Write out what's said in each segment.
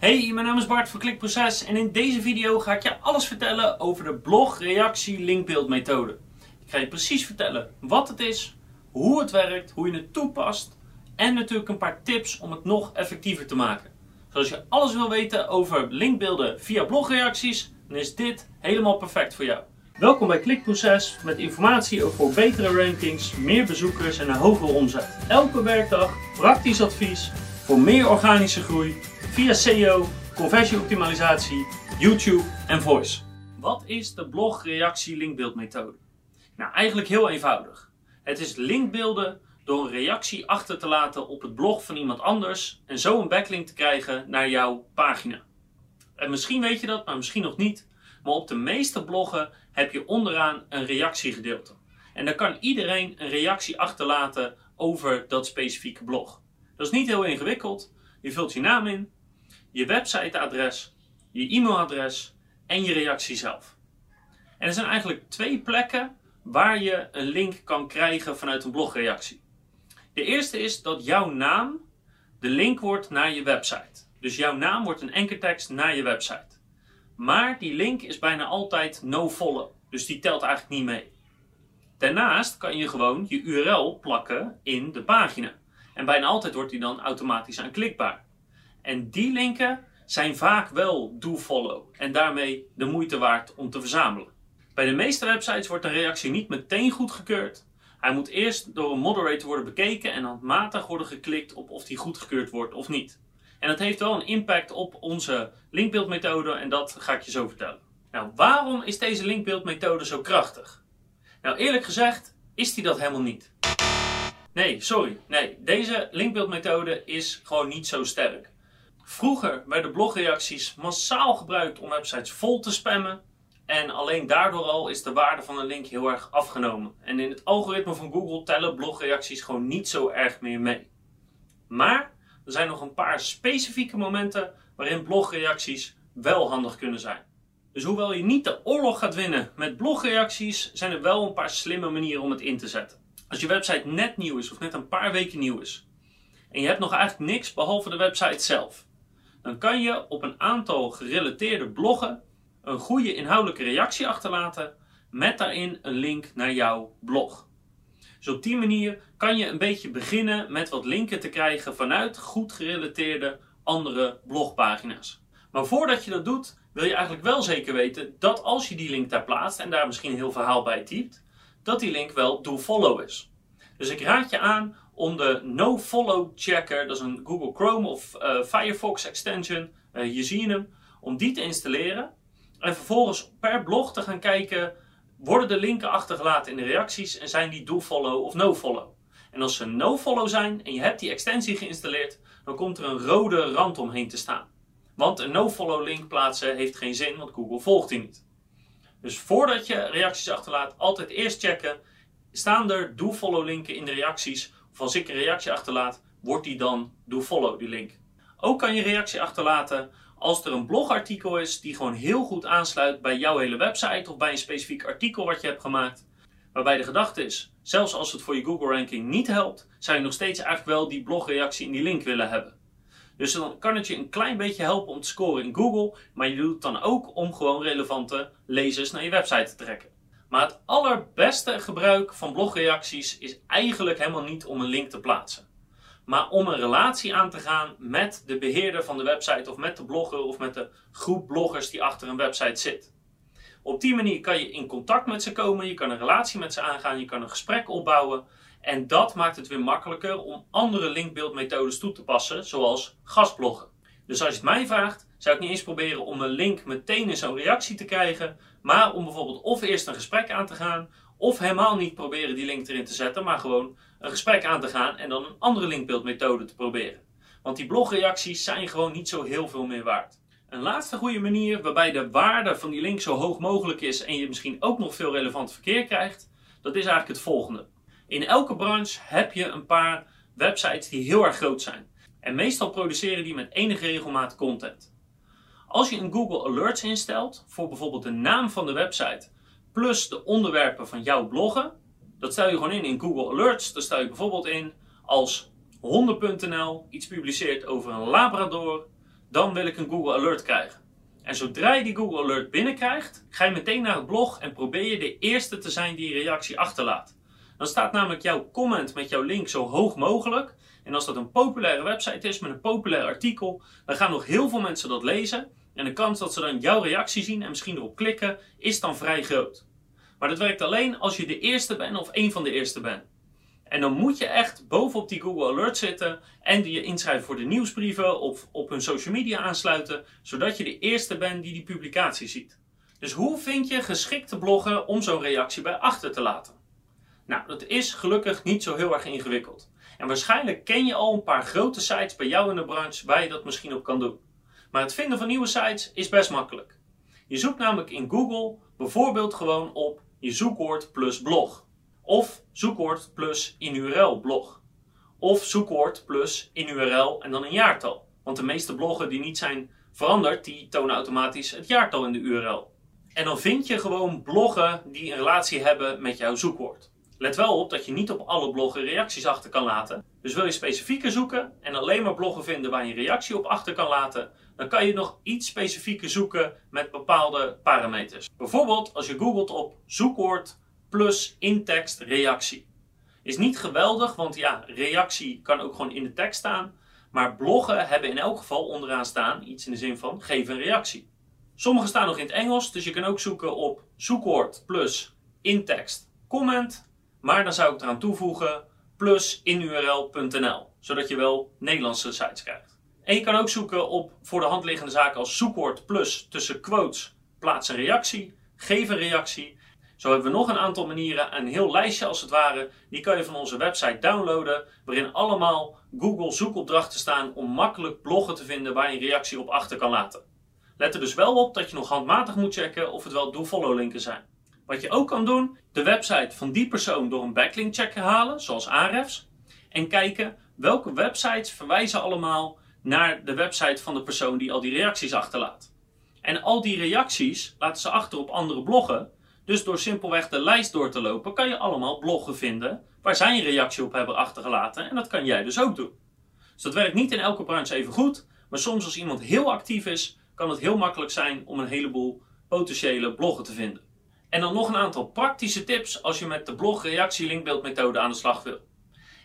Hey, mijn naam is Bart van Klikproces en in deze video ga ik je alles vertellen over de blog-reactie linkbeeldmethode. Ik ga je precies vertellen wat het is, hoe het werkt, hoe je het toepast en natuurlijk een paar tips om het nog effectiever te maken. Dus als je alles wil weten over linkbeelden via blogreacties, dan is dit helemaal perfect voor jou. Welkom bij Klikproces met informatie over betere rankings, meer bezoekers en een hogere omzet. Elke werkdag praktisch advies voor meer organische groei via SEO, conversieoptimalisatie, YouTube en voice. Wat is de blogreactie linkbeeldmethode? Nou, eigenlijk heel eenvoudig. Het is linkbeelden door een reactie achter te laten op het blog van iemand anders en zo een backlink te krijgen naar jouw pagina. En misschien weet je dat, maar misschien nog niet. Maar op de meeste bloggen heb je onderaan een reactiegedeelte. En dan kan iedereen een reactie achterlaten over dat specifieke blog. Dat is niet heel ingewikkeld. Je vult je naam in, je websiteadres, je e-mailadres en je reactie zelf. En er zijn eigenlijk twee plekken waar je een link kan krijgen vanuit een blogreactie. De eerste is dat jouw naam de link wordt naar je website. Dus jouw naam wordt een enkertekst naar je website. Maar die link is bijna altijd no-follow. Dus die telt eigenlijk niet mee. Daarnaast kan je gewoon je URL plakken in de pagina. En bijna altijd wordt die dan automatisch aanklikbaar. En die linken zijn vaak wel do-follow en daarmee de moeite waard om te verzamelen. Bij de meeste websites wordt een reactie niet meteen goedgekeurd. Hij moet eerst door een moderator worden bekeken en handmatig worden geklikt op of die goedgekeurd wordt of niet. En dat heeft wel een impact op onze linkbeeldmethode en dat ga ik je zo vertellen. Nou, waarom is deze linkbeeldmethode zo krachtig? Nou, eerlijk gezegd is die dat helemaal niet. Nee, sorry. Nee, deze linkbeeldmethode is gewoon niet zo sterk. Vroeger werden blogreacties massaal gebruikt om websites vol te spammen. En alleen daardoor al is de waarde van een link heel erg afgenomen. En in het algoritme van Google tellen blogreacties gewoon niet zo erg meer mee. Maar er zijn nog een paar specifieke momenten waarin blogreacties wel handig kunnen zijn. Dus hoewel je niet de oorlog gaat winnen met blogreacties, zijn er wel een paar slimme manieren om het in te zetten. Als je website net nieuw is of net een paar weken nieuw is en je hebt nog eigenlijk niks behalve de website zelf, dan kan je op een aantal gerelateerde bloggen een goede inhoudelijke reactie achterlaten met daarin een link naar jouw blog. Dus op die manier kan je een beetje beginnen met wat linken te krijgen vanuit goed gerelateerde andere blogpagina's. Maar voordat je dat doet, wil je eigenlijk wel zeker weten dat als je die link daar plaatst en daar misschien een heel verhaal bij typt, dat die link wel do-follow is. Dus ik raad je aan om de no-follow checker, dat is een Google Chrome of uh, Firefox extension, uh, hier zie hem, om die te installeren. En vervolgens per blog te gaan kijken, worden de linken achtergelaten in de reacties en zijn die do-follow of no-follow. En als ze no-follow zijn en je hebt die extensie geïnstalleerd, dan komt er een rode rand omheen te staan. Want een no-follow link plaatsen heeft geen zin, want Google volgt die niet. Dus voordat je reacties achterlaat, altijd eerst checken, staan er do-follow linken in de reacties of als ik een reactie achterlaat, wordt die dan do follow, die link. Ook kan je reactie achterlaten als er een blogartikel is die gewoon heel goed aansluit bij jouw hele website of bij een specifiek artikel wat je hebt gemaakt. Waarbij de gedachte is, zelfs als het voor je Google ranking niet helpt, zou je nog steeds eigenlijk wel die blogreactie in die link willen hebben. Dus dan kan het je een klein beetje helpen om te scoren in Google, maar je doet het dan ook om gewoon relevante lezers naar je website te trekken. Maar het allerbeste gebruik van blogreacties is eigenlijk helemaal niet om een link te plaatsen. Maar om een relatie aan te gaan met de beheerder van de website of met de blogger of met de groep bloggers die achter een website zit. Op die manier kan je in contact met ze komen, je kan een relatie met ze aangaan, je kan een gesprek opbouwen. En dat maakt het weer makkelijker om andere linkbeeldmethodes toe te passen, zoals gastbloggen. Dus als je het mij vraagt, zou ik niet eens proberen om een link meteen in zo'n reactie te krijgen, maar om bijvoorbeeld of eerst een gesprek aan te gaan, of helemaal niet proberen die link erin te zetten, maar gewoon een gesprek aan te gaan en dan een andere linkbeeldmethode te proberen. Want die blogreacties zijn gewoon niet zo heel veel meer waard. Een laatste goede manier waarbij de waarde van die link zo hoog mogelijk is en je misschien ook nog veel relevant verkeer krijgt, dat is eigenlijk het volgende. In elke branche heb je een paar websites die heel erg groot zijn. En meestal produceren die met enige regelmaat content. Als je een Google Alerts instelt voor bijvoorbeeld de naam van de website plus de onderwerpen van jouw bloggen, dat stel je gewoon in in Google Alerts. Dan stel je bijvoorbeeld in als honden.nl iets publiceert over een Labrador, dan wil ik een Google Alert krijgen. En zodra je die Google Alert binnenkrijgt, ga je meteen naar het blog en probeer je de eerste te zijn die een reactie achterlaat. Dan staat namelijk jouw comment met jouw link zo hoog mogelijk. En als dat een populaire website is met een populair artikel, dan gaan nog heel veel mensen dat lezen. En de kans dat ze dan jouw reactie zien en misschien erop klikken, is dan vrij groot. Maar dat werkt alleen als je de eerste bent of een van de eerste bent. En dan moet je echt bovenop die Google Alert zitten en je inschrijven voor de nieuwsbrieven of op hun social media aansluiten, zodat je de eerste bent die die publicatie ziet. Dus hoe vind je geschikte bloggen om zo'n reactie bij achter te laten? Nou, dat is gelukkig niet zo heel erg ingewikkeld. En waarschijnlijk ken je al een paar grote sites bij jou in de branche waar je dat misschien op kan doen. Maar het vinden van nieuwe sites is best makkelijk. Je zoekt namelijk in Google bijvoorbeeld gewoon op je zoekwoord plus blog. Of zoekwoord plus in URL blog. Of zoekwoord plus in URL en dan een jaartal. Want de meeste bloggen die niet zijn veranderd, die tonen automatisch het jaartal in de URL. En dan vind je gewoon bloggen die een relatie hebben met jouw zoekwoord. Let wel op dat je niet op alle bloggen reacties achter kan laten. Dus wil je specifieker zoeken en alleen maar bloggen vinden waar je reactie op achter kan laten, dan kan je nog iets specifieker zoeken met bepaalde parameters. Bijvoorbeeld als je googelt op zoekwoord plus in-tekst reactie. Is niet geweldig, want ja, reactie kan ook gewoon in de tekst staan. Maar bloggen hebben in elk geval onderaan staan iets in de zin van geef een reactie. Sommige staan nog in het Engels, dus je kan ook zoeken op zoekwoord plus in-tekst comment. Maar dan zou ik eraan toevoegen plus inurl.nl, zodat je wel Nederlandse sites krijgt. En je kan ook zoeken op voor de hand liggende zaken als zoekwoord plus tussen quotes plaats een reactie, geef een reactie zo hebben we nog een aantal manieren, een heel lijstje als het ware. Die kan je van onze website downloaden, waarin allemaal Google zoekopdrachten staan om makkelijk bloggen te vinden waar je een reactie op achter kan laten. Let er dus wel op dat je nog handmatig moet checken of het wel do-follow linken zijn. Wat je ook kan doen, de website van die persoon door een backlink check halen, zoals Ahrefs. En kijken welke websites verwijzen allemaal naar de website van de persoon die al die reacties achterlaat. En al die reacties laten ze achter op andere bloggen, dus door simpelweg de lijst door te lopen, kan je allemaal bloggen vinden waar zij een reactie op hebben achtergelaten. En dat kan jij dus ook doen. Dus dat werkt niet in elke branche even goed. Maar soms als iemand heel actief is, kan het heel makkelijk zijn om een heleboel potentiële bloggen te vinden. En dan nog een aantal praktische tips als je met de blog reactie linkbeeldmethode aan de slag wil.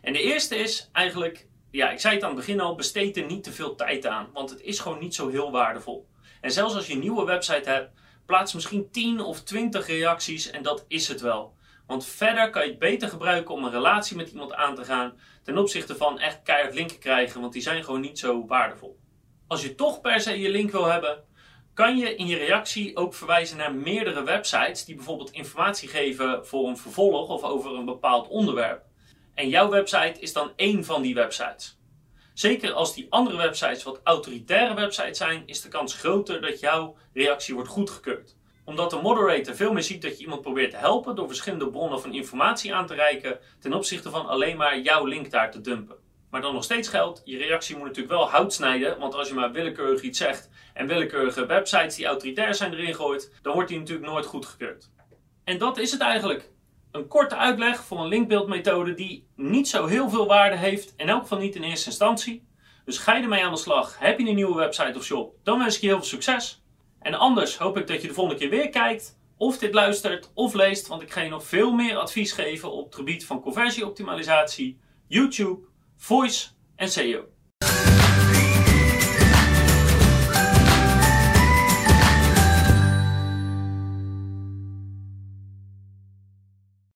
En de eerste is eigenlijk, ja, ik zei het aan het begin al, besteed er niet te veel tijd aan, want het is gewoon niet zo heel waardevol. En zelfs als je een nieuwe website hebt, Plaats misschien 10 of 20 reacties en dat is het wel. Want verder kan je het beter gebruiken om een relatie met iemand aan te gaan ten opzichte van echt keihard linken krijgen, want die zijn gewoon niet zo waardevol. Als je toch per se je link wil hebben, kan je in je reactie ook verwijzen naar meerdere websites die bijvoorbeeld informatie geven voor een vervolg of over een bepaald onderwerp. En jouw website is dan één van die websites. Zeker als die andere websites wat autoritaire websites zijn, is de kans groter dat jouw reactie wordt goedgekeurd. Omdat de moderator veel meer ziet dat je iemand probeert te helpen door verschillende bronnen van informatie aan te reiken, ten opzichte van alleen maar jouw link daar te dumpen. Maar dan nog steeds geldt, je reactie moet natuurlijk wel hout snijden, want als je maar willekeurig iets zegt en willekeurige websites die autoritair zijn erin gooit, dan wordt die natuurlijk nooit goedgekeurd. En dat is het eigenlijk. Een korte uitleg voor een linkbeeldmethode die niet zo heel veel waarde heeft, in elk geval niet in eerste instantie. Dus ga je ermee aan de slag, heb je een nieuwe website of shop, dan wens ik je heel veel succes. En anders hoop ik dat je de volgende keer weer kijkt, of dit luistert of leest, want ik ga je nog veel meer advies geven op het gebied van conversieoptimalisatie, YouTube, voice en SEO.